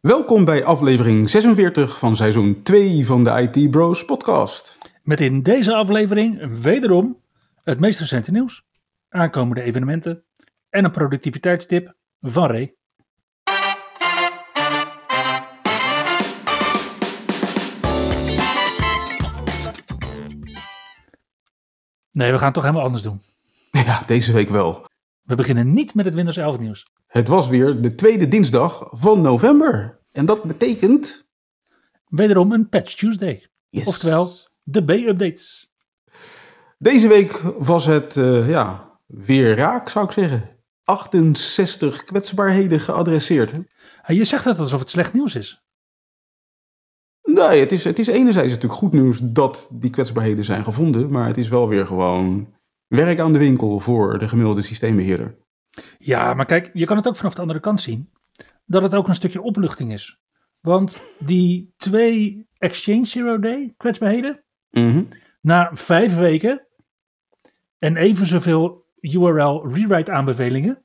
Welkom bij aflevering 46 van seizoen 2 van de IT Bros podcast. Met in deze aflevering wederom het meest recente nieuws, aankomende evenementen en een productiviteitstip van Ray. Nee, we gaan het toch helemaal anders doen. Ja, deze week wel. We beginnen niet met het Windows 11 nieuws. Het was weer de tweede dinsdag van november. En dat betekent... Wederom een Patch Tuesday. Yes. Oftewel, de B-updates. Deze week was het uh, ja, weer raak, zou ik zeggen. 68 kwetsbaarheden geadresseerd. Hè? Je zegt dat alsof het slecht nieuws is. Nee, het is, het is enerzijds natuurlijk goed nieuws dat die kwetsbaarheden zijn gevonden. Maar het is wel weer gewoon werk aan de winkel voor de gemiddelde systeembeheerder. Ja, maar kijk, je kan het ook vanaf de andere kant zien. Dat het ook een stukje opluchting is. Want die twee Exchange Zero Day kwetsbaarheden. Mm -hmm. Na vijf weken en even zoveel URL rewrite aanbevelingen.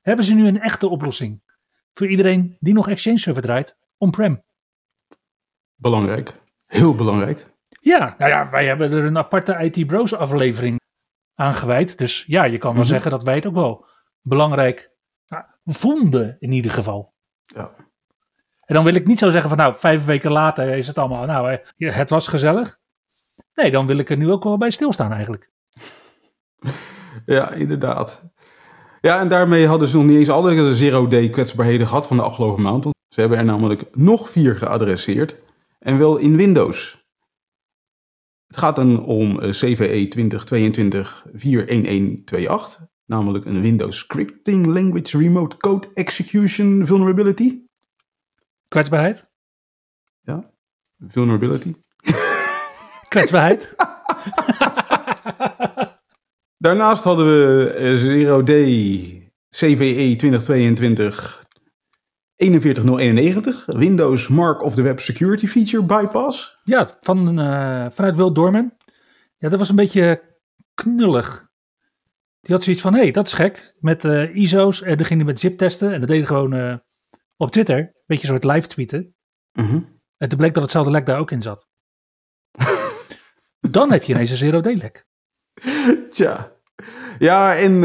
Hebben ze nu een echte oplossing. Voor iedereen die nog Exchange Server draait on-prem. Belangrijk. Heel belangrijk. Ja, nou ja, wij hebben er een aparte IT Bros aflevering aan gewijd. Dus ja, je kan wel Mhm. zeggen dat wij het ook wel belangrijk nou, vonden in ieder geval. Ja. En dan wil ik niet zo zeggen van nou, vijf weken later is het allemaal, nou, eh, het was gezellig. Nee, dan wil ik er nu ook wel bij stilstaan eigenlijk. Ja, inderdaad. Ja, en daarmee hadden ze nog niet eens alle zero-day kwetsbaarheden gehad van de afgelopen maand. Want ze hebben er namelijk nog vier geadresseerd. En wel in Windows. Het gaat dan om eh, CVE 2022-41128. Namelijk een Windows Scripting Language Remote Code Execution Vulnerability. Kwetsbaarheid? Vulnerability. Kwetsbaarheid? Daarnaast hadden we eh, Zero Day CVE 2022 41091. Windows Mark of the Web Security Feature Bypass. ja, van, eh, vanuit Will Dorman. Ja, dat was een beetje knullig. Die had zoiets van, hé, hey, dat is gek. Met eh, ISO's en dan ging hij met zip testen. En dat hij gewoon eh, op Twitter. Een beetje een soort live tweeten. Mhm. En toen bleek dat hetzelfde lek daar ook in zat. Dan heb je ineens een zero day lek. Tja. Ja, en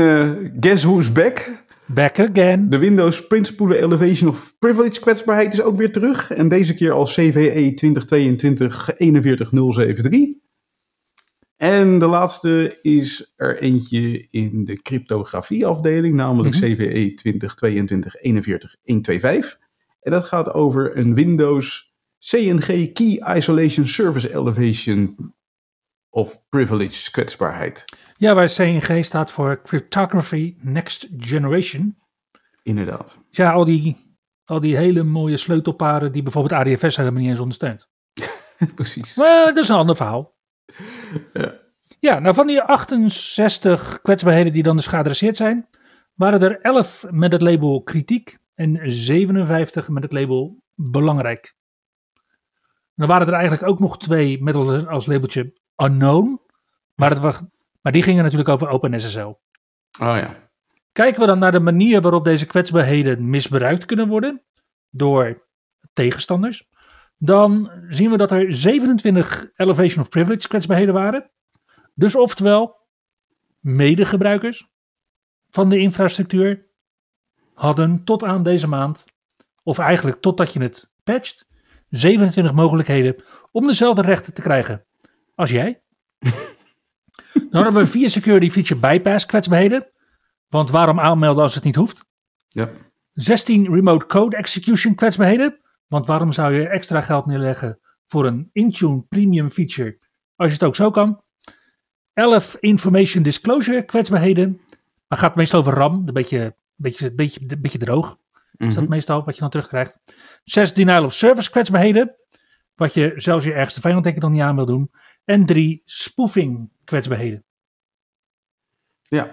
guess who's back? Back again. De Windows Principal Elevation of Privilege kwetsbaarheid is ook weer terug. En deze keer als CVE 2022 41073. En de laatste is er eentje in de cryptografie afdeling, namelijk Mhm. CVE 2022 41125. En dat gaat over een Windows CNG Key Isolation Service Elevation of Privilege kwetsbaarheid. Ja, waar CNG staat voor Cryptography Next Generation. Inderdaad. Ja, al die, al die hele mooie sleutelparen die bijvoorbeeld ADFS helemaal niet eens ondersteunt. Precies. Maar dat is een ander verhaal. Ja. Ja, nou van die 68 kwetsbaarheden die dan dus geadresseerd zijn, waren er 11 met het label kritiek en 57 met het label belangrijk. Dan waren er eigenlijk ook nog twee met als- als labeltje unknown, maar, het was, maar die gingen natuurlijk over OpenSSL. Oh ja. Kijken we dan naar de manier waarop deze kwetsbaarheden misbruikt kunnen worden door tegenstanders, dan zien we dat er 27 Elevation of Privilege kwetsbaarheden waren. Dus oftewel, medegebruikers van de infrastructuur hadden tot aan deze maand, of eigenlijk totdat je het patcht, 27 mogelijkheden om dezelfde rechten te krijgen als jij. Dan hebben we vier security feature bypass kwetsbaarheden. Want waarom aanmelden als het niet hoeft? Ja. 16 remote code execution kwetsbaarheden. Want waarom zou je extra geld neerleggen voor een Intune premium feature als je het ook zo kan? 11 information disclosure kwetsbaarheden. Maar gaat meestal over RAM, een beetje, beetje, beetje, beetje droog. Is dat Mhm. meestal wat je dan terugkrijgt. 6 denial of service kwetsbaarheden. Wat je zelfs je ergste vijand denk ik nog niet aan wil doen. En drie, spoofing kwetsbaarheden. Ja.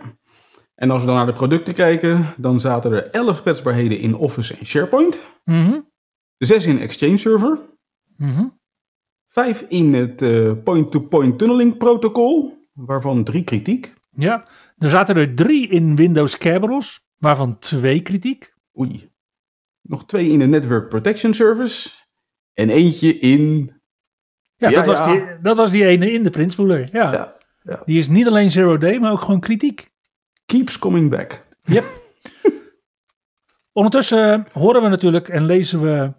En als we dan naar de producten kijken, dan zaten er 11 kwetsbaarheden in Office en SharePoint. Mhm. 6 in Exchange Server. Mhm. 5 in het eh, point-to-point tunneling protocol, waarvan 3 kritiek. Ja, er zaten er drie in Windows Kerberos, waarvan twee kritiek. Oei. Nog 2 in de Network Protection Service. En eentje in. Ja, Ja, dat, was. Die, dat was die ene in de printspoeler. Ja. Ja, ja. Die is niet alleen zero day, maar ook gewoon kritiek. Keeps coming back. Yep. Ondertussen horen we natuurlijk en lezen we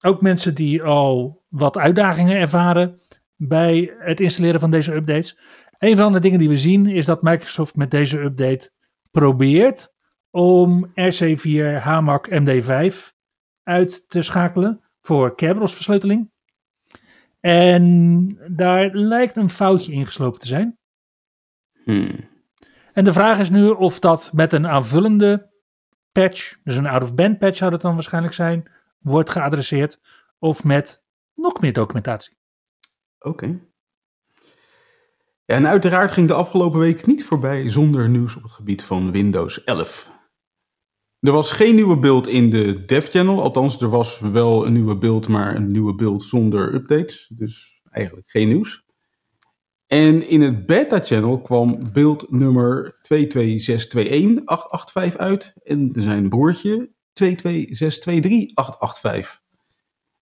ook mensen die al wat uitdagingen ervaren bij het installeren van deze updates. Een van de dingen die we zien is dat Microsoft met deze update probeert om RC4 HMAC MD5 uit te schakelen voor Kerberos versleuteling. En daar lijkt een foutje ingeslopen te zijn. Hmm. En de vraag is nu of dat met een aanvullende patch, dus een out-of-band patch zou het dan waarschijnlijk zijn, wordt geadresseerd. Of met nog meer documentatie. Oké. Ja, en uiteraard ging de afgelopen week niet voorbij zonder nieuws op het gebied van Windows 11. Er was geen nieuwe build in de dev channel, althans er was wel een nieuwe build, maar een nieuwe build zonder updates, dus eigenlijk geen nieuws. En in het beta channel kwam build nummer 22621.885 uit en zijn broertje 22623.885.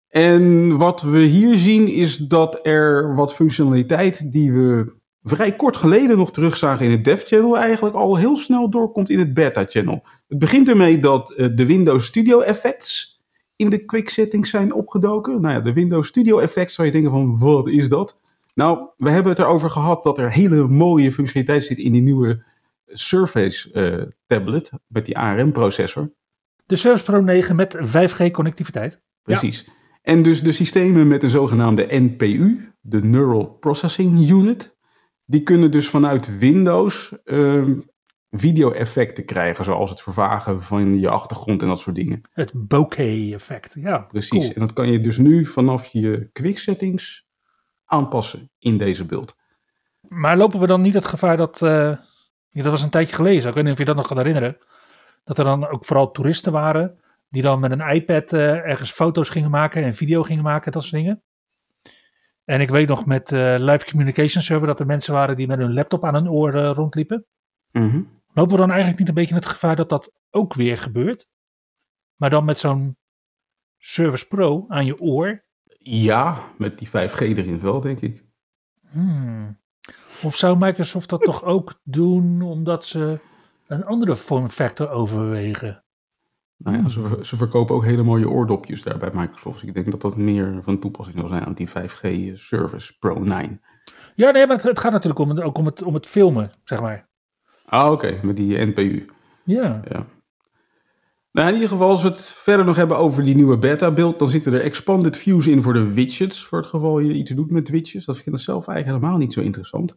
En wat we hier zien is dat er wat functionaliteit die we vrij kort geleden nog terugzagen in het dev channel eigenlijk al heel snel doorkomt in het beta channel. Het begint ermee dat eh, de Windows Studio effects in de quick settings zijn opgedoken. Nou ja, de Windows Studio effects zou je denken van wat is dat? Nou, we hebben het erover gehad dat er hele mooie functionaliteit zit in die nieuwe Surface eh, tablet met die ARM processor. De Surface Pro 9 met 5G connectiviteit. Precies. En dus de systemen met de zogenaamde NPU, de Neural Processing Unit, die kunnen dus vanuit Windows ehm, video-effecten krijgen, zoals het vervagen van je achtergrond en dat soort dingen. Het bokeh effect. Ja, Precies. cool. En dat kan je dus nu vanaf je quick settings aanpassen in deze beeld. Maar lopen we dan niet het gevaar dat, eh, dat was een tijdje geleden, ik weet niet of je dat nog kan herinneren, dat er dan ook vooral toeristen waren die dan met een iPad eh, ergens foto's gingen maken en video gingen maken, dat soort dingen. En ik weet nog met eh, Live Communication Server dat er mensen waren die met hun laptop aan hun oor eh, rondliepen. Mhm. Lopen we dan eigenlijk niet een beetje het gevaar dat dat ook weer gebeurt? Maar dan met zo'n Service Pro aan je oor. Ja, met die 5G erin wel, denk ik. Hmm. Of zou Microsoft dat toch ook doen omdat ze een andere vorm factor overwegen? Nou ja, ze, ze verkopen ook hele mooie oordopjes daar bij Microsoft. Ik denk dat dat meer van toepassing zal zijn aan die 5G Service Pro 9. Ja, nee, maar het, het gaat natuurlijk om, ook om het, om het filmen, zeg maar. Ah, oké, met die NPU. Ja. Ja. Nou, in ieder geval, als we het verder nog hebben over die nieuwe beta-beeld, dan zitten er expanded views in voor de widgets, voor het geval je iets doet met widgets. Dat vind ik zelf eigenlijk helemaal niet zo interessant.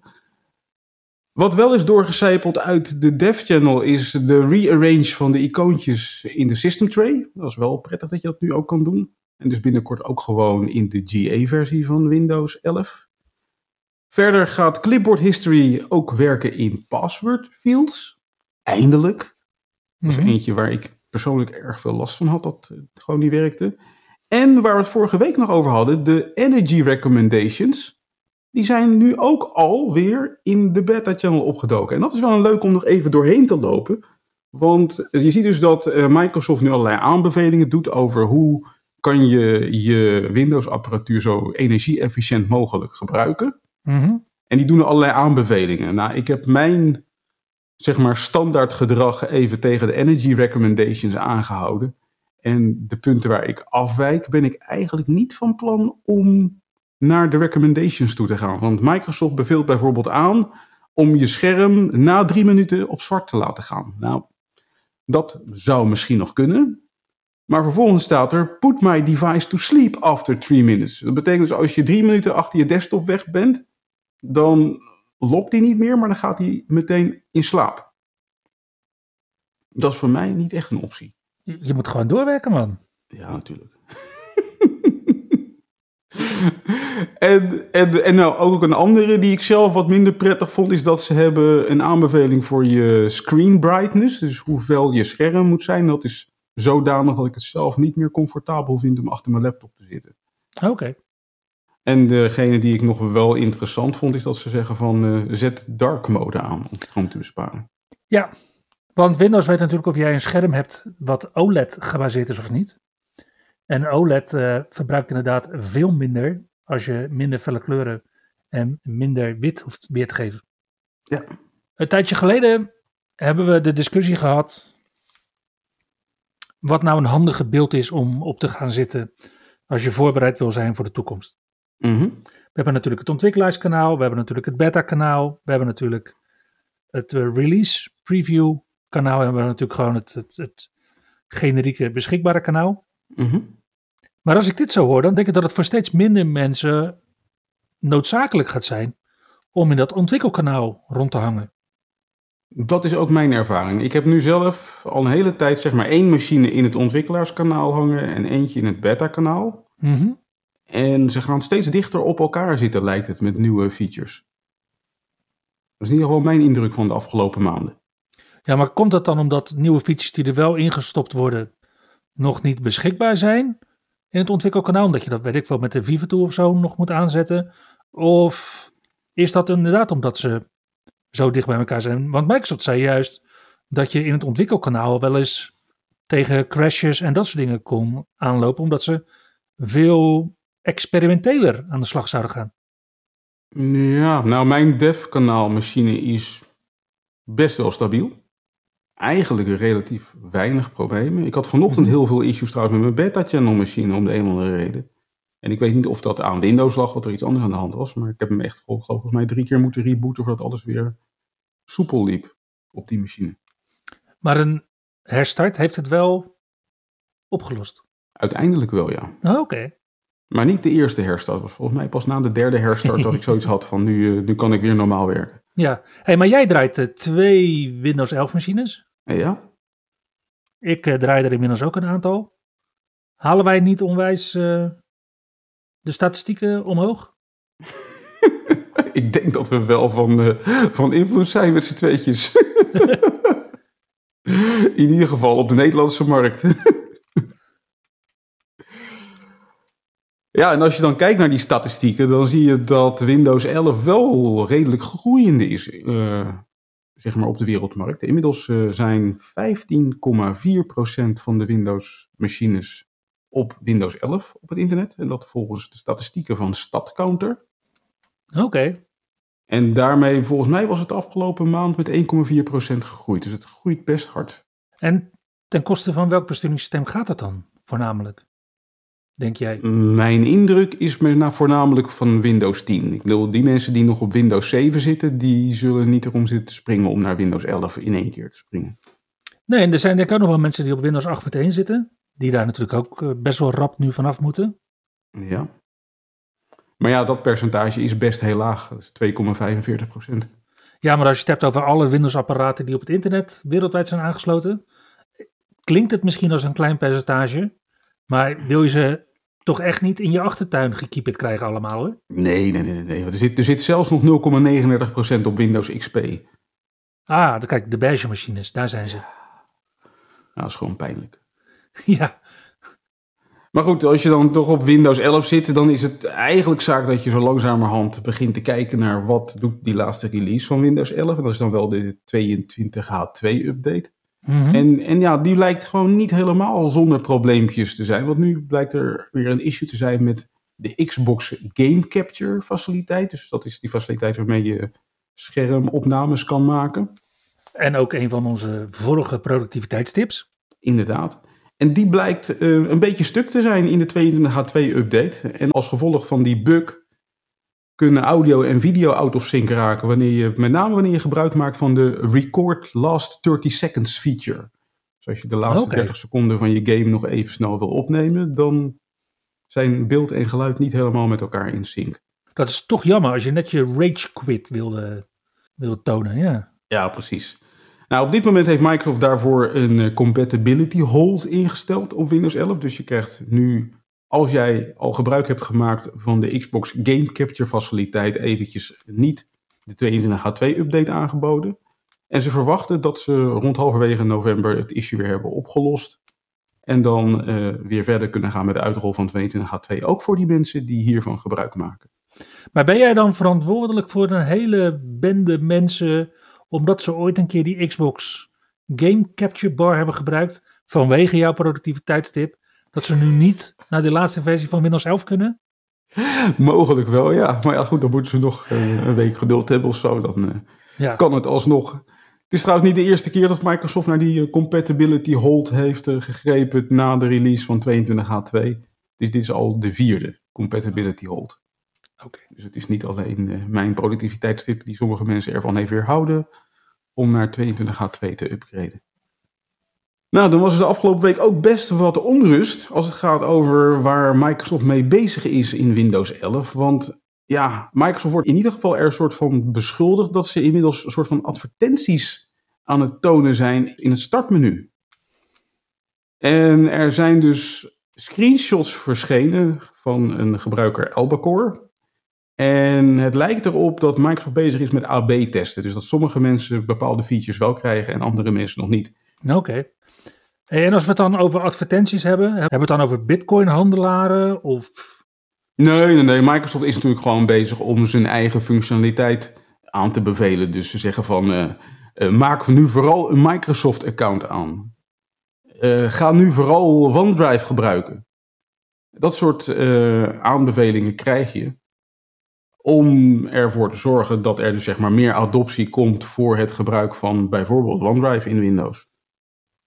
Wat wel is doorgecijpeld uit de dev channel is de rearrange van de icoontjes in de system tray. Dat is wel prettig dat je dat nu ook kan doen. En dus binnenkort ook gewoon in de GA-versie van Windows 11. Verder gaat Clipboard History ook werken in password fields. Eindelijk. Dat is Mhm. eentje waar ik persoonlijk erg veel last van had, dat het gewoon niet werkte. En waar we het vorige week nog over hadden, de Energy Recommendations. Die zijn nu ook alweer in de beta-channel opgedoken. En dat is wel een leuk om nog even doorheen te lopen. Want je ziet dus dat eh, Microsoft nu allerlei aanbevelingen doet over hoe kan je je Windows-apparatuur zo energie-efficiënt mogelijk gebruiken. Mhm. En die doen allerlei aanbevelingen. Nou, ik heb mijn zeg maar standaard gedrag even tegen de energy recommendations aangehouden. En de punten waar ik afwijk, ben ik eigenlijk niet van plan om naar de recommendations toe te gaan. Want Microsoft beveelt bijvoorbeeld aan om je scherm na drie minuten op zwart te laten gaan. Nou, dat zou misschien nog kunnen. Maar vervolgens staat er: Put my device to sleep after three minutes. Dat betekent dus als je drie minuten achter je desktop weg bent, dan lokt hij niet meer, maar dan gaat hij meteen in slaap. Dat is voor mij niet echt een optie. Je je moet gewoon doorwerken, man. Ja, natuurlijk. en, en, en nou, ook een andere die ik zelf wat minder prettig vond, is dat ze hebben een aanbeveling voor je screen brightness. Dus hoeveel je scherm moet zijn. Dat is zodanig dat ik het zelf niet meer comfortabel vind om achter mijn laptop te zitten. Oké. En degene die ik nog wel interessant vond, is dat ze zeggen van eh, zet dark mode aan om stroom te besparen. Ja, want Windows weet natuurlijk of jij een scherm hebt wat OLED gebaseerd is of niet. En OLED eh, verbruikt inderdaad veel minder als je minder felle kleuren en minder wit hoeft weer te geven. Ja. Een tijdje geleden hebben we de discussie gehad wat nou een handige beeld is om op te gaan zitten als je voorbereid wil zijn voor de toekomst. Mhm. We hebben natuurlijk het ontwikkelaarskanaal, we hebben natuurlijk het beta-kanaal, we hebben natuurlijk het eh, release preview kanaal en we hebben natuurlijk gewoon het, het, het generieke beschikbare kanaal. Mhm. Maar als ik dit zo hoor, dan denk ik dat het voor steeds minder mensen noodzakelijk gaat zijn om in dat ontwikkelkanaal rond te hangen. Dat is ook mijn ervaring. Ik heb nu zelf al een hele tijd zeg maar één machine in het ontwikkelaarskanaal hangen en eentje in het beta-kanaal. Mhm. En ze gaan steeds dichter op elkaar zitten, lijkt het, met nieuwe features. Dat is in ieder geval mijn indruk van de afgelopen maanden. Ja, maar komt dat dan omdat nieuwe features die er wel ingestopt worden nog niet beschikbaar zijn in het ontwikkelkanaal? Omdat je dat, weet ik wel, met de Viva of zo nog moet aanzetten? Of is dat inderdaad omdat ze zo dicht bij elkaar zijn? Want Microsoft zei juist dat je in het ontwikkelkanaal wel eens tegen crashes en dat soort dingen kon aanlopen, omdat ze veel experimenteler aan de slag zouden gaan. Ja, nou mijn dev-kanaal is best wel stabiel. Eigenlijk relatief weinig problemen. Ik had vanochtend heel veel issues trouwens met mijn beta-channel machine om de een of andere reden. En ik weet niet of dat aan Windows lag, wat er iets anders aan de hand was. Maar ik heb hem echt vol- volgens mij drie keer moeten rebooten voordat alles weer soepel liep op die machine. Maar een herstart heeft het wel opgelost. Uiteindelijk wel, ja. Oh, Oké. Maar niet de eerste herstart. Was volgens mij pas na de derde herstart dat ik zoiets had van nu, eh, nu kan ik weer normaal werken. Ja, hey, maar jij draait eh, twee Windows 11 machines. Ja, Ik eh, draai er inmiddels ook een aantal. Halen wij niet onwijs eh, de statistieken omhoog? ik denk dat we wel van, eh, van invloed zijn met z'n tweetjes. In ieder geval op de Nederlandse markt. ja, en als je dan kijkt naar die statistieken, dan zie je dat Windows 11 wel redelijk groeiende is. eh, zeg maar op de wereldmarkt. Inmiddels eh, zijn 15,4% van de Windows-machines op Windows 11 op het internet. En dat volgens de statistieken van StatCounter. Oké. En daarmee, volgens mij was het afgelopen maand met 1,4% gegroeid. Dus het groeit best hard. En ten koste van welk besturingssysteem gaat het dan voornamelijk? Denk jij? Mijn indruk is me nou voornamelijk van Windows 10. Ik bedoel, die mensen die nog op Windows 7 zitten, die zullen niet erom zitten te springen om naar Windows 11 in één keer te springen. Nee, en er zijn denk ik ook nog wel mensen die op Windows 8.1 zitten. Die daar natuurlijk ook eh, best wel rap nu vanaf moeten. Ja. Maar ja, dat percentage is best heel laag. Dat is 2,45%. Ja, maar als je het hebt over alle Windows-apparaten die op het internet wereldwijd zijn aangesloten, klinkt het misschien als een klein percentage. Maar wil je ze toch echt niet in je achtertuin gekieperd krijgen allemaal hoor? Nee, nee, nee, nee. Er, zit, er zit zelfs nog 0,39% op Windows XP. Nou, Ah, dan kijk, de beige machines, daar zijn ze. dat is gewoon pijnlijk. ja, Maar goed, als je dan toch op Windows 11 zit, dan is het eigenlijk zaak dat je zo langzamerhand begint te kijken naar wat doet die laatste release van Windows 11. En dat is dan wel de 22H2 update. Mhm. En, en ja, die lijkt gewoon niet helemaal zonder probleempjes te zijn. Want nu blijkt er weer een issue te zijn met de Xbox Game Capture faciliteit. Dus dat is die faciliteit waarmee je schermopnames kan maken. En ook een van onze vorige productiviteitstips. Inderdaad. En die blijkt eh, een beetje stuk te zijn in de 22H2-update. En als gevolg van die bug kunnen audio en video out of sync raken. Wanneer je, met name wanneer je gebruik maakt van de record last 30 seconds feature. Dus als je de laatste Oké. 30 seconden van je game nog even snel wil opnemen, dan zijn beeld en geluid niet helemaal met elkaar in sync. Dat is toch jammer als je net je rage quit wilde, wilde tonen. Ja. Ja, precies. Nou, op dit moment heeft Microsoft daarvoor een eh, compatibility hold ingesteld op Windows 11. Dus je krijgt nu als jij al gebruik hebt gemaakt van de Xbox Game Capture faciliteit, eventjes niet de 22H2 update aangeboden. En ze verwachten dat ze rond halverwege november het issue weer hebben opgelost. En dan uh, weer verder kunnen gaan met de uitrol van 22H2. Ook voor die mensen die hiervan gebruik maken. Maar ben jij dan verantwoordelijk voor een hele bende mensen. omdat ze ooit een keer die Xbox Game Capture Bar hebben gebruikt. vanwege jouw productiviteitstip. Dat ze nu niet naar de laatste versie van Windows 11 kunnen? Mogelijk wel, ja. Maar ja, goed, dan moeten ze nog uh, een week geduld hebben of zo. Dan uh, ja. kan het alsnog het is trouwens niet de eerste keer dat Microsoft naar die eh, compatibility hold heeft gegrepen na de release van 22H2. Dus dit is al de vierde compatibility hold. Oké. Dus het is niet alleen mijn productiviteitstip die sommige mensen ervan heeft weerhouden om naar 22H2 te upgraden. Nou, dan was er de afgelopen week ook best wat onrust als het gaat over waar Microsoft mee bezig is in Windows 11. Want ja, Microsoft wordt in ieder geval er een soort van beschuldigd dat ze inmiddels een soort van advertenties aan het tonen zijn in het startmenu. En er zijn dus screenshots verschenen van een gebruiker Albacore. En het lijkt erop dat Microsoft bezig is met AB-testen. Dus dat sommige mensen bepaalde features wel krijgen en andere mensen nog niet. Oké. En als we het dan over advertenties hebben, hebben we het dan over Bitcoin-handelaren of Nee, nee, nee. Microsoft is natuurlijk gewoon bezig om zijn eigen functionaliteit aan te bevelen. Dus ze zeggen van, uh, uh, maak nu vooral een Microsoft-account aan. Uh, ga nu vooral OneDrive gebruiken. Dat soort aanbevelingen krijg je om ervoor te zorgen dat er dus zeg maar meer adoptie komt voor het gebruik van bijvoorbeeld OneDrive in Windows.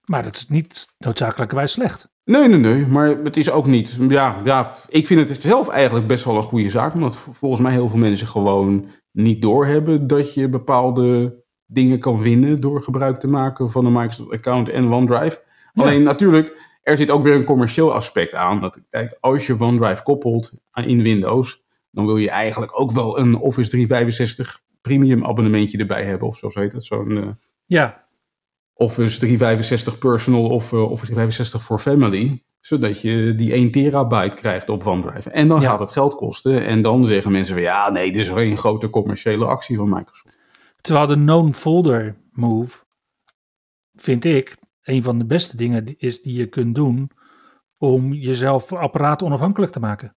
Maar dat is niet noodzakelijkerwijs slecht. Nee, nee, nee. Maar het is ook niet. Ja, ja, ik vind het zelf eigenlijk best wel een goede zaak. Omdat volgens mij heel veel mensen gewoon niet doorhebben dat je bepaalde dingen kan winnen door gebruik te maken van een Microsoft-account en OneDrive. Alleen natuurlijk, er zit ook weer een commercieel aspect aan. Dat, kijk, als je OneDrive koppelt in Windows, dan wil je eigenlijk ook wel een Office 365 premium abonnementje erbij hebben. Of zo heet het. Zo'n. Uh, ja. Office 365 Personal of uh, Office 365 for Family. Zodat je die 1 terabyte krijgt op OneDrive. En dan gaat het geld kosten. En dan zeggen mensen weer, ja nee, dit is geen grote commerciële actie van Microsoft. Terwijl de known folder move, vind ik, een van de beste dingen is die je kunt doen om jezelf apparaat onafhankelijk te maken.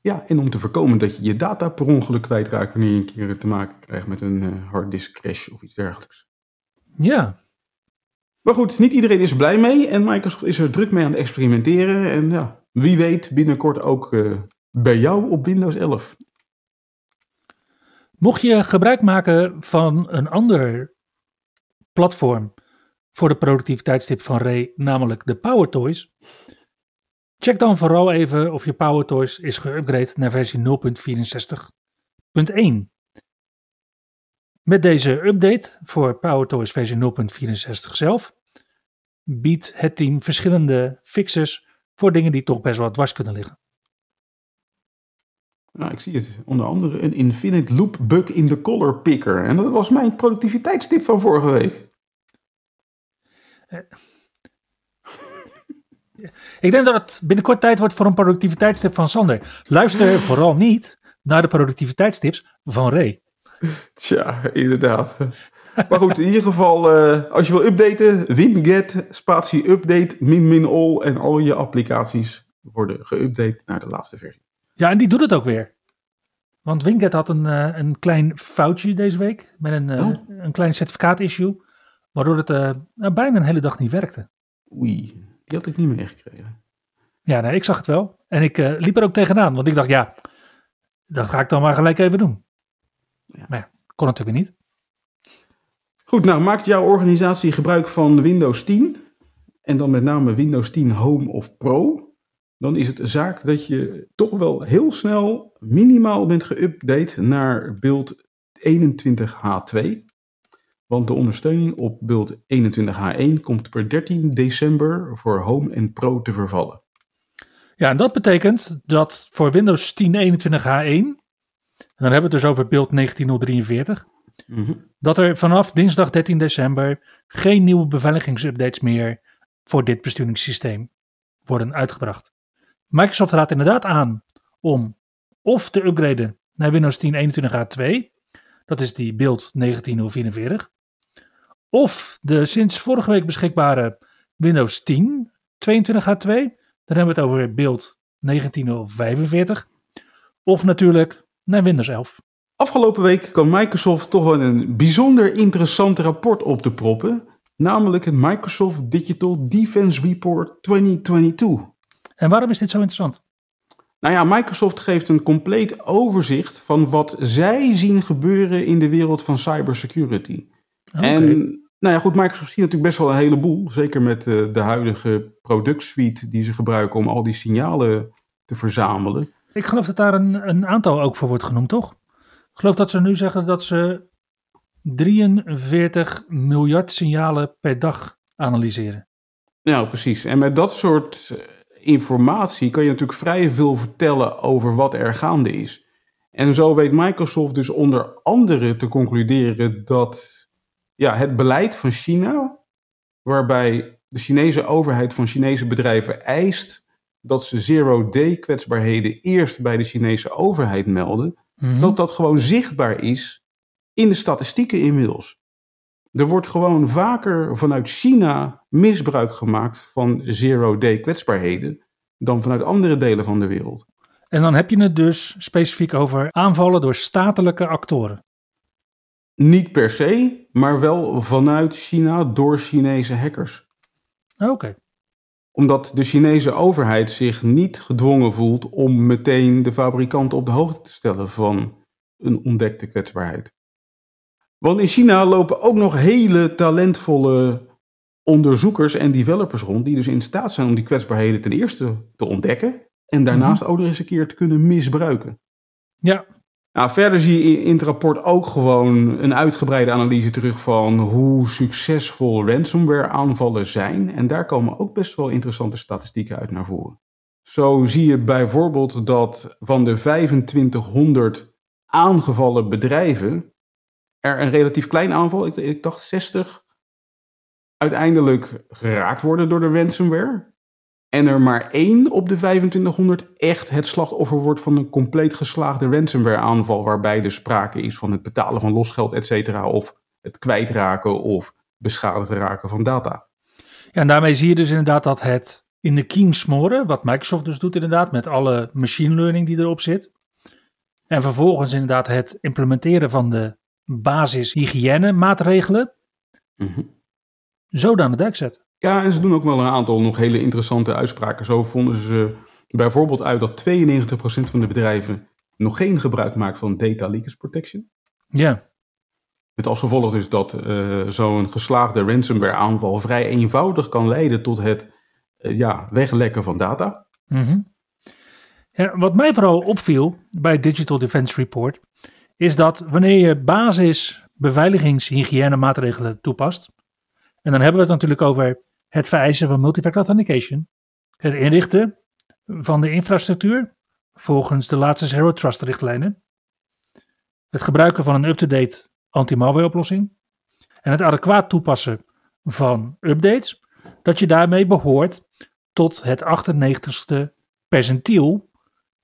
Ja, en om te voorkomen dat je je data per ongeluk kwijtraakt wanneer je een keer te maken krijgt met een uh, harddisk crash of iets dergelijks. Ja, maar goed, niet iedereen is er blij mee en Microsoft is er druk mee aan het experimenteren. En ja, wie weet binnenkort ook uh, bij jou op Windows 11. Mocht je gebruik maken van een ander platform voor de productiviteitstip van Ray, namelijk de Power Toys, check dan vooral even of je Power Toys is geüpgrade naar versie 0.64.1. Met deze update voor PowerToys versie 0.64 zelf biedt het team verschillende fixes voor dingen die toch best wel dwars kunnen liggen. Nou, ik zie het. Onder andere een infinite loop bug in de color picker. En dat was mijn productiviteitstip van vorige week. Eh. Ik denk dat het binnenkort tijd wordt voor een productiviteitstip van Sander. Luister vooral niet naar de productiviteitstips van Ray. Tja, inderdaad. Maar goed, in ieder geval, uh, als je wil updaten, winget, spatie update, min min all en al je applicaties worden geüpdate naar de laatste versie. Ja, en die doet het ook weer. Want Winget had een, uh, een klein foutje deze week met een, uh, oh. een klein certificaat-issue, waardoor het nou, bijna een hele dag niet werkte. Oei, die had ik niet meegekregen. Ja, nee, ik zag het wel. En ik liep er ook tegenaan, want ik dacht, ja, dat ga ik dan maar gelijk even doen. Ja. Maar ja, kon natuurlijk niet. Goed, nou maakt jouw organisatie gebruik van Windows 10 en dan met name Windows 10 Home of Pro, dan is het zaak dat je toch wel heel snel minimaal bent geüpdate naar beeld 21H2. Want de ondersteuning op beeld 21H1 komt per 13 december voor Home en Pro te vervallen. Ja, en dat betekent dat voor Windows 10 21H1 dan hebben we het dus over beeld 19043. Mhm. Dat er vanaf dinsdag 13 december geen nieuwe beveiligingsupdates meer voor dit besturingssysteem worden uitgebracht. Microsoft raadt inderdaad aan om of te upgraden naar Windows 10 21H2. Dat is die beeld 19044. Of de sinds vorige week beschikbare Windows 10 22H2. Dan hebben we het over beeld 1945. Of natuurlijk naar Windows 11. Afgelopen week kwam Microsoft toch wel een bijzonder interessant rapport op te proppen. Namelijk het Microsoft Digital Defense Report 2022. En waarom is dit zo interessant? Nou ja, Microsoft geeft een compleet overzicht van wat zij zien gebeuren in de wereld van cybersecurity. Oké. En nou ja, goed, Microsoft ziet natuurlijk best wel een heleboel. Zeker met eh, de huidige productsuite die ze gebruiken om al die signalen te verzamelen. Ik geloof dat daar een, een aantal ook voor wordt genoemd, toch? Ik geloof dat ze nu zeggen dat ze 43 miljard signalen per dag analyseren. Nou, precies. En met dat soort eh, informatie kan je natuurlijk vrij veel vertellen over wat er gaande is. En zo weet Microsoft dus onder andere te concluderen dat ja, het beleid van China, waarbij de Chinese overheid van Chinese bedrijven eist dat ze zero-day kwetsbaarheden eerst bij de Chinese overheid melden, Mhm. dat dat gewoon zichtbaar is in de statistieken inmiddels. Er wordt gewoon vaker vanuit China misbruik gemaakt van zero-day kwetsbaarheden dan vanuit andere delen van de wereld. En dan heb je het dus specifiek over aanvallen door statelijke actoren. Niet per se, maar wel vanuit China door Chinese hackers. Oké. Omdat de Chinese overheid zich niet gedwongen voelt om meteen de fabrikant op de hoogte te stellen van een ontdekte kwetsbaarheid. Want in China lopen ook nog hele talentvolle onderzoekers en developers rond, die dus in staat zijn om die kwetsbaarheden ten eerste te ontdekken en daarnaast ook nog eens een keer te kunnen misbruiken. Ja, Nou, verder zie je in het rapport ook gewoon een uitgebreide analyse terug van hoe succesvol ransomware aanvallen zijn. En daar komen ook best wel interessante statistieken uit naar voren. Zo zie je bijvoorbeeld dat van de 2500 aangevallen bedrijven er een relatief klein aanval, ik, ik dacht 60, uiteindelijk geraakt worden door de ransomware. En er maar één op de 2500 echt het slachtoffer wordt van een compleet geslaagde ransomware aanval. Waarbij dus sprake is van het betalen van losgeld, et cetera. Of het kwijtraken of beschadigd raken van data. Ja, en daarmee zie je dus inderdaad dat het in de kiem smoren, wat Microsoft dus doet inderdaad, met alle machine learning die erop zit. En vervolgens inderdaad het implementeren van de basis hygiëne maatregelen, Mhm. zo aan de dijk zet. Ja, en ze doen ook wel een aantal nog hele interessante uitspraken. Zo vonden ze bijvoorbeeld uit dat 92% van de bedrijven nog geen gebruik maakt van data leakage protection. Ja, Met als gevolg dus dat eh, zo'n geslaagde ransomware aanval vrij eenvoudig kan leiden tot het eh, ja, weglekken van data. Mhm. ja. Wat mij vooral opviel bij Digital Defense Report, is dat wanneer je basis beveiligingshygiëne maatregelen toepast, en dan hebben we het natuurlijk over het vereisen van multifactor authentication, het inrichten van de infrastructuur volgens de laatste Zero Trust richtlijnen, het gebruiken van een up-to-date anti-malware oplossing en het adequaat toepassen van updates, dat je daarmee behoort tot het 98ste percentiel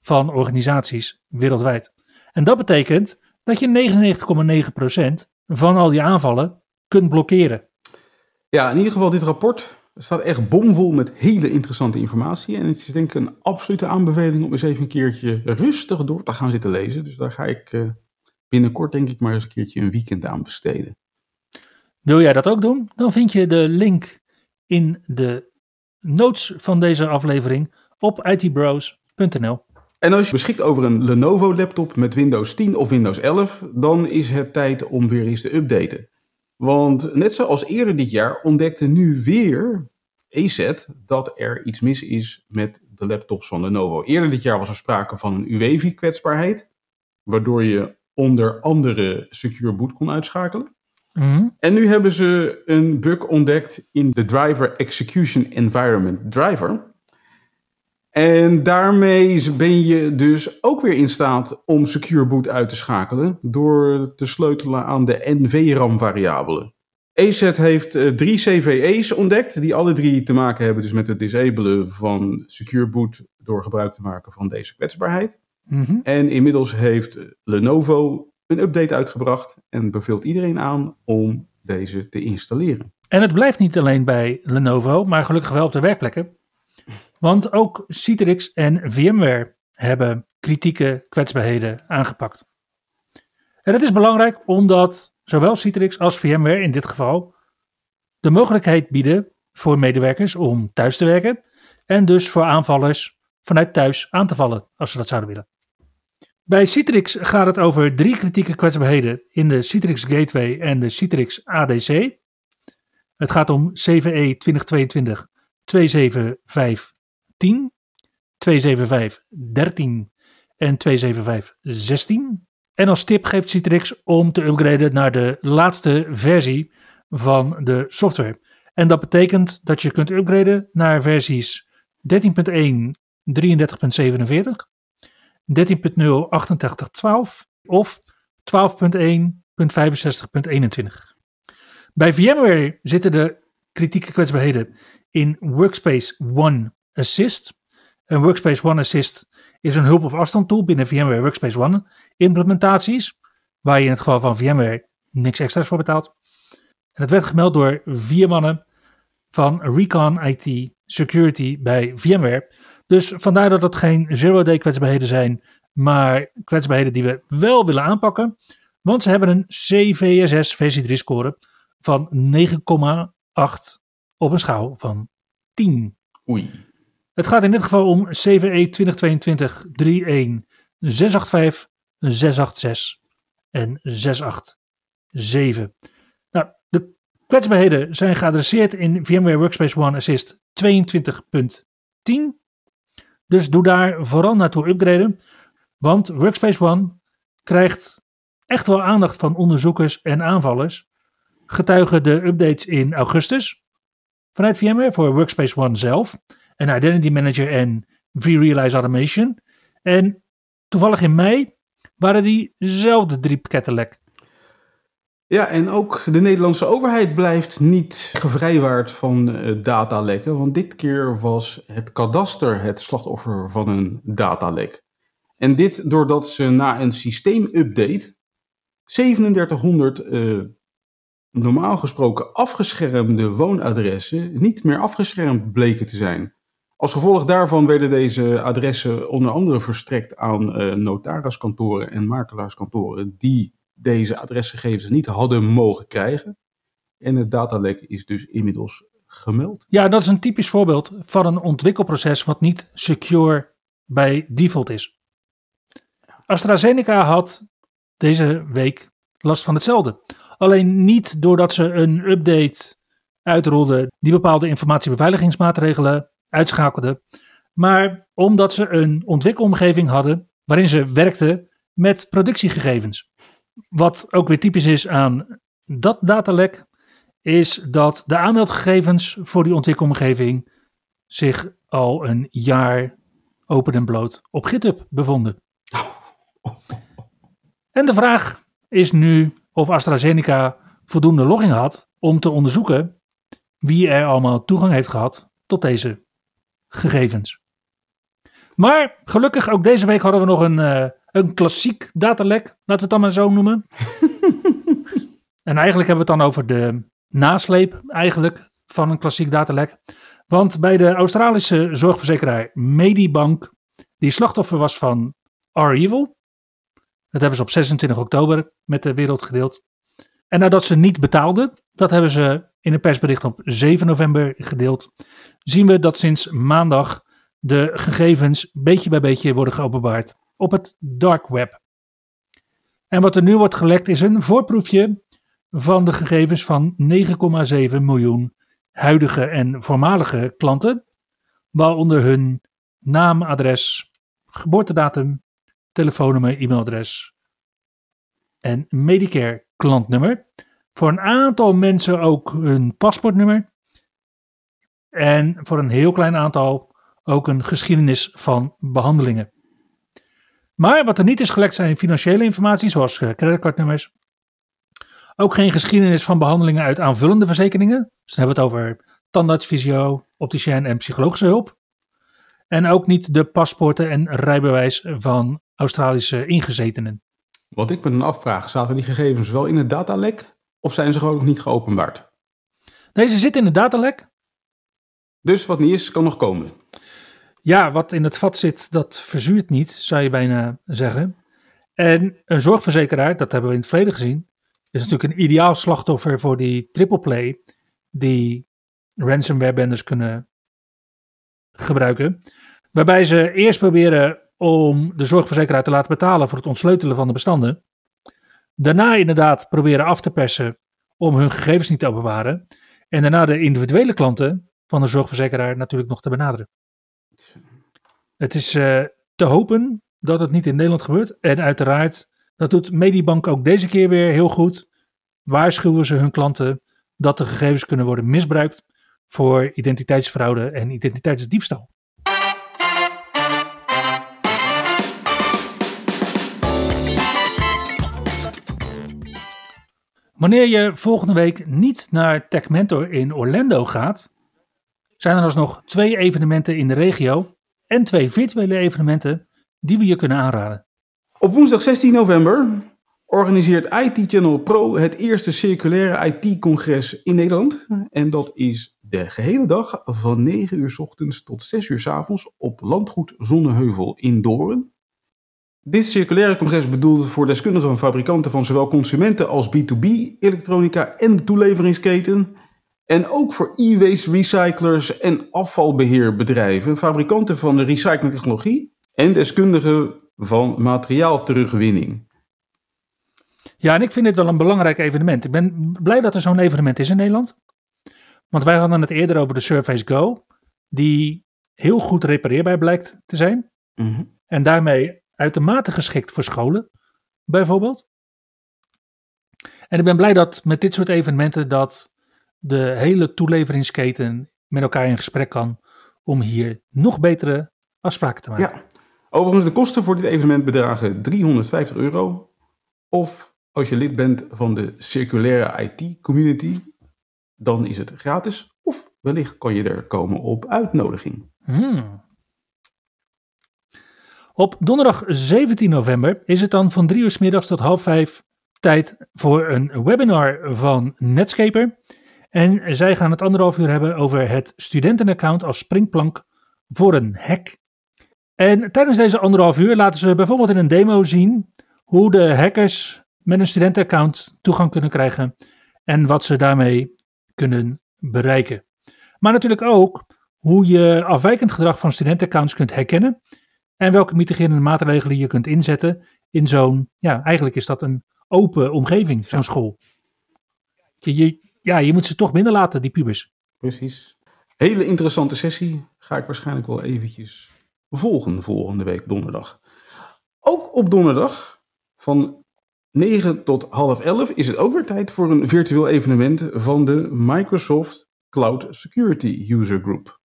van organisaties wereldwijd. En dat betekent dat je 99,9% van al die aanvallen kunt blokkeren. Ja, in ieder geval dit rapport staat echt bomvol met hele interessante informatie. En het is denk ik een absolute aanbeveling om eens even een keertje rustig door te gaan zitten lezen. Dus daar ga ik eh, binnenkort denk ik maar eens een keertje een weekend aan besteden. Wil jij dat ook doen? Dan vind je de link in de notes van deze aflevering op itbros.nl. En als je beschikt over een Lenovo laptop met Windows 10 of Windows 11, dan is het tijd om weer eens te updaten. Want net zoals eerder dit jaar ontdekte nu weer EZ dat er iets mis is met de laptops van Lenovo. Eerder dit jaar was er sprake van een UEFI-kwetsbaarheid, waardoor je onder andere Secure Boot kon uitschakelen. Mhm. En nu hebben ze een bug ontdekt in de Driver Execution Environment Driver. En daarmee ben je dus ook weer in staat om Secure Boot uit te schakelen door te sleutelen aan de NVRAM-variabelen. EZ heeft eh, drie CVE's ontdekt die alle drie te maken hebben dus met het disabelen van Secure Boot door gebruik te maken van deze kwetsbaarheid. Mhm. En inmiddels heeft Lenovo een update uitgebracht en beveelt iedereen aan om deze te installeren. En het blijft niet alleen bij Lenovo, maar gelukkig wel op de werkplekken. Want ook Citrix en VMware hebben kritieke kwetsbaarheden aangepakt. En dat is belangrijk omdat zowel Citrix als VMware in dit geval de mogelijkheid bieden voor medewerkers om thuis te werken en dus voor aanvallers vanuit thuis aan te vallen als ze dat zouden willen. Bij Citrix gaat het over drie kritieke kwetsbaarheden in de Citrix Gateway en de Citrix ADC. Het gaat om CVE 2022 27510, 27513 en 27516. En als tip geeft Citrix om te upgraden naar de laatste versie van de software. En dat betekent dat je kunt upgraden naar versies 13.1 33.47, 13.0 8812 of 12.1.65.21. Bij VMware zitten de kritieke kwetsbaarheden in Workspace ONE Assist. En Workspace ONE Assist is een hulp- of afstand binnen VMware Workspace ONE implementaties, waar je in het geval van VMware niks extra's voor betaalt. En het werd gemeld door vier mannen van Recon IT Security bij VMware. Dus vandaar dat het geen zero-day kwetsbaarheden zijn, maar kwetsbaarheden die we wel willen aanpakken. Want ze hebben een CVSS versie 3 score van 9,8 op een schaal van 10. Oei. Het gaat in dit geval om CVE 2022 31 685 686 en 687. Nou, de kwetsbaarheden zijn geadresseerd in VMware Workspace ONE Assist 22.10. Dus doe daar vooral naartoe upgraden. Want Workspace ONE krijgt echt wel aandacht van onderzoekers en aanvallers. Getuigen de updates in augustus vanuit VMware voor Workspace ONE zelf. En Identity Manager en vRealize Automation. En toevallig in mei waren diezelfde drie pakketten lek. Ja, en ook de Nederlandse overheid blijft niet gevrijwaard van uh, datalekken, want dit keer was het kadaster het slachtoffer van een datalek. En dit doordat ze na een systeemupdate 3700 uh, normaal gesproken afgeschermde woonadressen niet meer afgeschermd bleken te zijn. Als gevolg daarvan werden deze adressen onder andere verstrekt aan uh, notariskantoren en makelaarskantoren die deze adresgegevens niet hadden mogen krijgen. En het datalek is dus inmiddels gemeld. Ja, dat is een typisch voorbeeld van een ontwikkelproces wat niet secure bij default is. AstraZeneca had deze week last van hetzelfde. Alleen niet doordat ze een update uitrolden die bepaalde informatiebeveiligingsmaatregelen uitschakelde, maar omdat ze een ontwikkelomgeving hadden waarin ze werkten met productiegegevens. Wat ook weer typisch is aan dat datalek, is dat de aanmeldgegevens voor die ontwikkelomgeving zich al een jaar open en bloot op GitHub bevonden. En de vraag is nu of AstraZeneca voldoende logging had om te onderzoeken wie er allemaal toegang heeft gehad tot deze gegevens. Maar gelukkig ook deze week hadden we nog een, uh, een klassiek datalek, laten we het dan maar zo noemen. en eigenlijk hebben we het dan over de nasleep eigenlijk van een klassiek datalek. Want bij de Australische zorgverzekeraar Medibank, die slachtoffer was van R-Evil, dat hebben ze op 26 oktober met de wereld gedeeld. En nadat ze niet betaalden, dat hebben ze in een persbericht op 7 november gedeeld, zien we dat sinds maandag de gegevens beetje bij beetje worden geopenbaard op het dark web. En wat er nu wordt gelekt is een voorproefje van de gegevens van 9,7 miljoen huidige en voormalige klanten, waaronder hun naam, adres, geboortedatum, telefoonnummer, e-mailadres en Medicare klantnummer. Voor een aantal mensen ook hun paspoortnummer. En voor een heel klein aantal ook een geschiedenis van behandelingen. Maar wat er niet is gelekt zijn financiële informatie, zoals eh, creditcardnummers. Ook geen geschiedenis van behandelingen uit aanvullende verzekeringen. Dus dan hebben we het over tandarts, fysio, opticien en psychologische hulp. En ook niet de paspoorten en rijbewijs van Australische ingezetenen. Wat ik me dan afvraag, zaten die gegevens wel in het datalek of zijn ze gewoon nog niet geopenbaard? Deze zit in het datalek. Dus wat niet is, kan nog komen. Ja, wat in het vat zit, dat verzuurt niet, zou je bijna zeggen. En een zorgverzekeraar, dat hebben we in het verleden gezien, is natuurlijk een ideaal slachtoffer voor die triple play die ransomware benders kunnen gebruiken. Waarbij ze eerst proberen om de zorgverzekeraar te laten betalen voor het ontsleutelen van de bestanden. Daarna inderdaad proberen af te persen om hun gegevens niet te bewaren. En daarna de individuele klanten van de zorgverzekeraar natuurlijk nog te benaderen. Het is uh, te hopen dat het niet in Nederland gebeurt. En uiteraard, dat doet Medibank ook deze keer weer heel goed. Waarschuwen ze hun klanten dat de gegevens kunnen worden misbruikt voor identiteitsfraude en identiteitsdiefstal. Wanneer je volgende week niet naar Tech Mentor in Orlando gaat, zijn er alsnog twee evenementen in de regio en twee virtuele evenementen die we je kunnen aanraden. Op woensdag 16 november organiseert IT Channel Pro het eerste circulaire IT-congres in Nederland. En dat is de gehele dag van 9 uur s ochtends tot 6 uur s avonds op landgoed Zonneheuvel in Doorn. Dit circulaire congres bedoeld voor deskundigen van fabrikanten van zowel consumenten als B2B elektronica en de toeleveringsketen. En ook voor e-waste recyclers en afvalbeheerbedrijven, fabrikanten van de recyclingtechnologie en deskundigen van materiaalterugwinning. Ja, en ik vind dit wel een belangrijk evenement. Ik ben blij dat er zo'n evenement is in Nederland. Want wij hadden het eerder over de Surface Go, die heel goed repareerbaar blijkt te zijn. Mhm. En daarmee uitermate geschikt voor scholen, bijvoorbeeld. En ik ben blij dat met dit soort evenementen dat de hele toeleveringsketen met elkaar in gesprek kan om hier nog betere afspraken te maken. Ja, overigens de kosten voor dit evenement bedragen 350 euro. Of als je lid bent van de circulaire IT community, dan is het gratis. Of wellicht kan je er komen op uitnodiging. Hmm. Op donderdag 17 november is het dan van 3 uur s middags tot half 5 tijd voor een webinar van Netscaper. En zij gaan het anderhalf uur hebben over het studentenaccount als springplank voor een hack. En tijdens deze anderhalf uur laten ze bijvoorbeeld in een demo zien hoe de hackers met een studentenaccount toegang kunnen krijgen en wat ze daarmee kunnen bereiken. Maar natuurlijk ook hoe je afwijkend gedrag van studentenaccounts kunt herkennen en welke mitigerende maatregelen je kunt inzetten in zo'n, ja, eigenlijk is dat een open omgeving, zo'n school. Je, je, ja, je moet ze toch binnenlaten, die pubers. Precies. Hele interessante sessie. Ga ik waarschijnlijk wel eventjes volgen volgende week donderdag. Ook op donderdag van 9 tot half 11 is het ook weer tijd voor een virtueel evenement van de Microsoft Cloud Security User Group.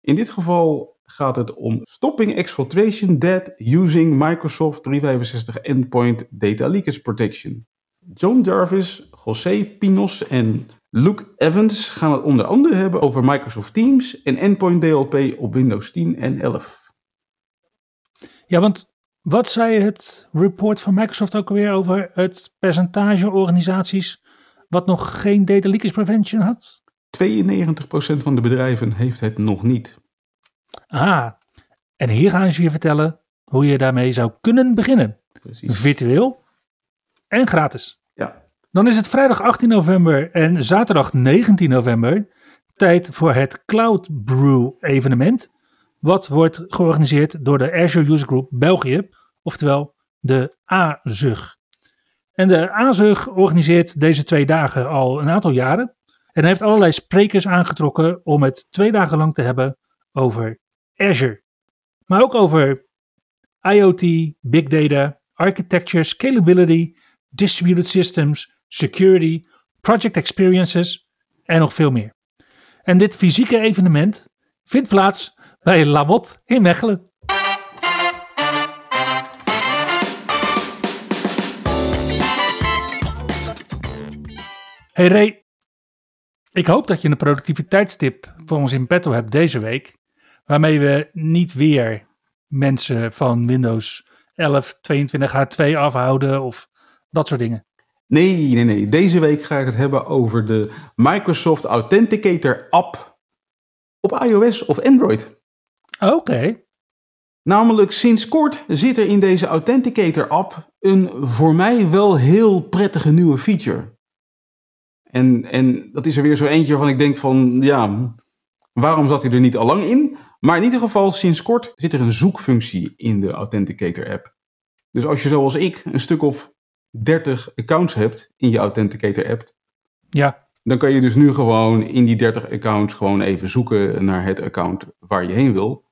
In dit geval gaat het om Stopping Exfiltration Dead Using Microsoft 365 Endpoint Data Leakage Protection. John Jarvis, José Pinos en Luke Evans gaan het onder andere hebben over Microsoft Teams en Endpoint DLP op Windows 10 en 11. Ja, want wat zei het report van Microsoft ook alweer over het percentage organisaties wat nog geen data leakage prevention had? 92% van de bedrijven heeft het nog niet. Ah, en hier gaan ze je vertellen hoe je daarmee zou kunnen beginnen. Precies. Virtueel en gratis. Ja. Dan is het vrijdag 18 november en zaterdag 19 november tijd voor het Cloud Brew evenement. Wat wordt georganiseerd door de Azure User Group België, oftewel de AZUG. En de AZUG organiseert deze twee dagen al een aantal jaren. En heeft allerlei sprekers aangetrokken om het twee dagen lang te hebben over Azure. Maar ook over IoT, Big Data, Architecture, Scalability, Distributed Systems, Security, Project Experiences en nog veel meer. En dit fysieke evenement vindt plaats bij Lamot in Mechelen. Hey Ray, ik hoop dat je een productiviteitstip voor ons in petto hebt deze week. Waarmee we niet weer mensen van Windows 11, 22 H2 afhouden of dat soort dingen. Nee, nee, nee. Deze week ga ik het hebben over de Microsoft Authenticator app op iOS of Android. Oké. Namelijk sinds kort zit er in deze Authenticator app een voor mij wel heel prettige nieuwe feature. En, en dat is er weer zo eentje waarvan ik denk van, ja, waarom zat hij er niet al lang in? Maar in ieder geval, sinds kort zit er een zoekfunctie in de Authenticator app. Dus als je zoals ik een stuk of 30 accounts hebt in je Authenticator app, Ja. dan kan je dus nu gewoon in die 30 accounts gewoon even zoeken naar het account waar je heen wil.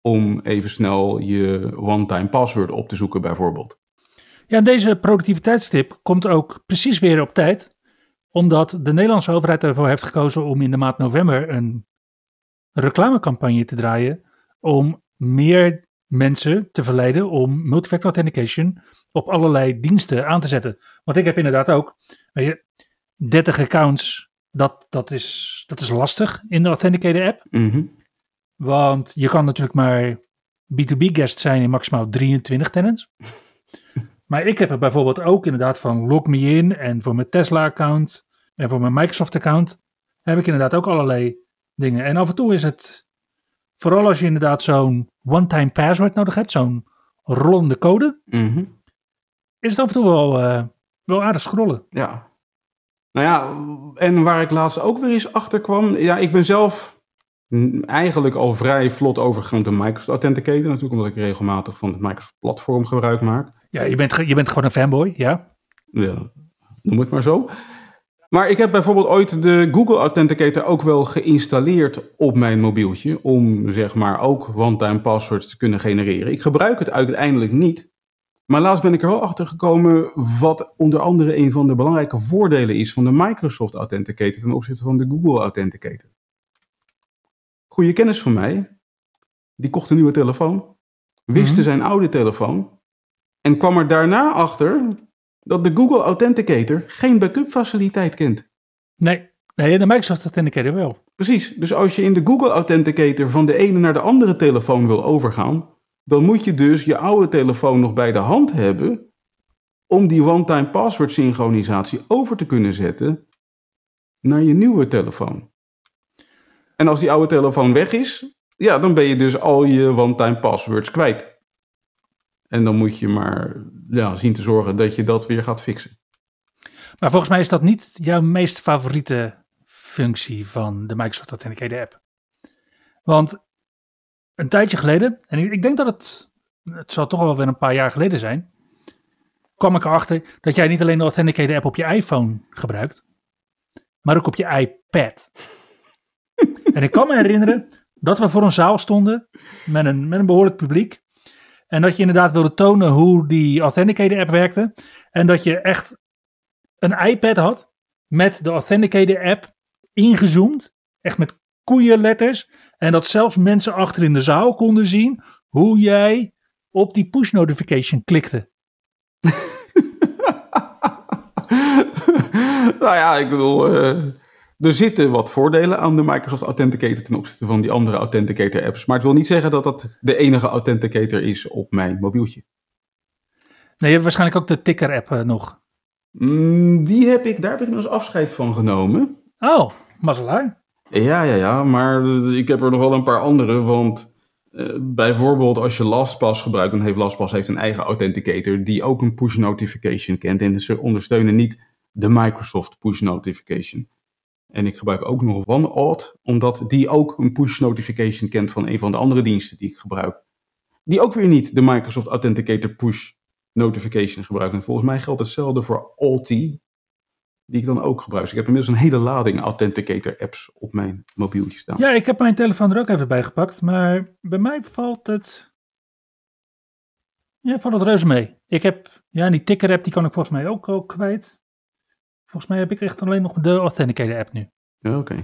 Om even snel je one-time password op te zoeken bijvoorbeeld. Ja, en deze productiviteitstip komt ook precies weer op tijd. Omdat de Nederlandse overheid ervoor heeft gekozen om in de maand november een reclamecampagne te draaien. Om meer mensen te verleiden om multifactor authentication op allerlei diensten aan te zetten. Want ik heb inderdaad ook, weet je, 30 accounts, dat, dat, is, dat is lastig in de Authenticator app. Mhm. Want je kan natuurlijk maar B2B guest zijn in maximaal 23 tenants. maar ik heb er bijvoorbeeld ook inderdaad van log me in en voor mijn Tesla account en voor mijn Microsoft account heb ik inderdaad ook allerlei dingen. En af en toe is het, vooral als je inderdaad zo'n one-time password nodig hebt, zo'n rollende code, Mhm. is het af en toe wel, eh, wel aardig scrollen. Ja. Nou ja, en waar ik laatst ook weer eens achter kwam. Ja, ik ben zelf eigenlijk al vrij vlot overgegaan tot Microsoft Authenticator. Natuurlijk omdat ik regelmatig van het Microsoft platform gebruik maak. Ja, je bent, je bent gewoon een fanboy, ja. Ja, noem het maar zo. Maar ik heb bijvoorbeeld ooit de Google Authenticator ook wel geïnstalleerd op mijn mobieltje. Om zeg maar ook one-time passwords te kunnen genereren. Ik gebruik het uiteindelijk niet. Maar laatst ben ik er wel achter gekomen wat onder andere een van de belangrijke voordelen is van de Microsoft Authenticator ten opzichte van de Google Authenticator. Goede kennis van mij, die kocht een nieuwe telefoon, wiste Mhm. zijn oude telefoon en kwam er daarna achter dat de Google Authenticator geen backup faciliteit kent. Nee, nee de Microsoft Authenticator wel. Precies, dus als je in de Google Authenticator van de ene naar de andere telefoon wil overgaan, dan moet je dus je oude telefoon nog bij de hand hebben om die one-time password synchronisatie over te kunnen zetten naar je nieuwe telefoon. En als die oude telefoon weg is, ja, dan ben je dus al je one-time passwords kwijt. En dan moet je maar ja, zien te zorgen dat je dat weer gaat fixen. Maar volgens mij is dat niet jouw meest favoriete functie van de Microsoft Authenticator app. Want een tijdje geleden, en ik, denk dat het, het zal toch wel weer een paar jaar geleden zijn, kwam ik erachter dat jij niet alleen de Authenticator app op je iPhone gebruikt, maar ook op je iPad. en ik kan me herinneren dat we voor een zaal stonden met een, met een behoorlijk publiek. En dat je inderdaad wilde tonen hoe die Authenticator app werkte. En dat je echt een iPad had met de Authenticator app ingezoomd. Echt met koeienletters. En dat zelfs mensen achter in de zaal konden zien hoe jij op die push notification klikte. nou ja, ik bedoel, eh, er zitten wat voordelen aan de Microsoft Authenticator ten opzichte van die andere Authenticator apps. Maar het wil niet zeggen dat dat de enige Authenticator is op mijn mobieltje. Nee, je hebt waarschijnlijk ook de ticker app eh, nog. Mm, die heb ik, daar heb ik nog eens afscheid van genomen. Oh, mazzelaar. Ja, ja, ja, maar ik heb er nog wel een paar andere, want eh, bijvoorbeeld als je LastPass gebruikt, dan heeft LastPass heeft een eigen authenticator die ook een push notification kent en ze ondersteunen niet de Microsoft push notification. En ik gebruik ook nog OneAuth, omdat die ook een push notification kent van een van de andere diensten die ik gebruik. Die ook weer niet de Microsoft Authenticator push notification gebruikt. En volgens mij geldt hetzelfde voor Alti, die ik dan ook gebruik. Dus ik heb inmiddels een hele lading Authenticator apps op mijn mobieltje staan. Ja, ik heb mijn telefoon er ook even bij gepakt. Maar bij mij valt het... Ja, valt het reuze mee. Ik heb... Ja, die ticker app die kan ik volgens mij ook kwijt. Volgens mij heb ik echt alleen nog de Authenticator app nu. Ja, Oké.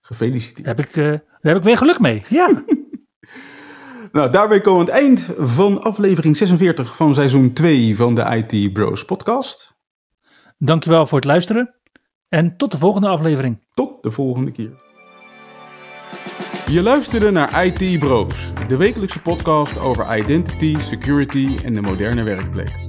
Gefeliciteerd. Daar heb ik, eh, daar heb ik weer geluk mee. Ja. Nou, daarbij komen we aan het eind van aflevering 46 van seizoen 2 van de IT Bros podcast. Dankjewel voor het luisteren. En tot de volgende aflevering. Tot de volgende keer. Je luisterde naar IT Bros, de wekelijkse podcast over identity, security en de moderne werkplek.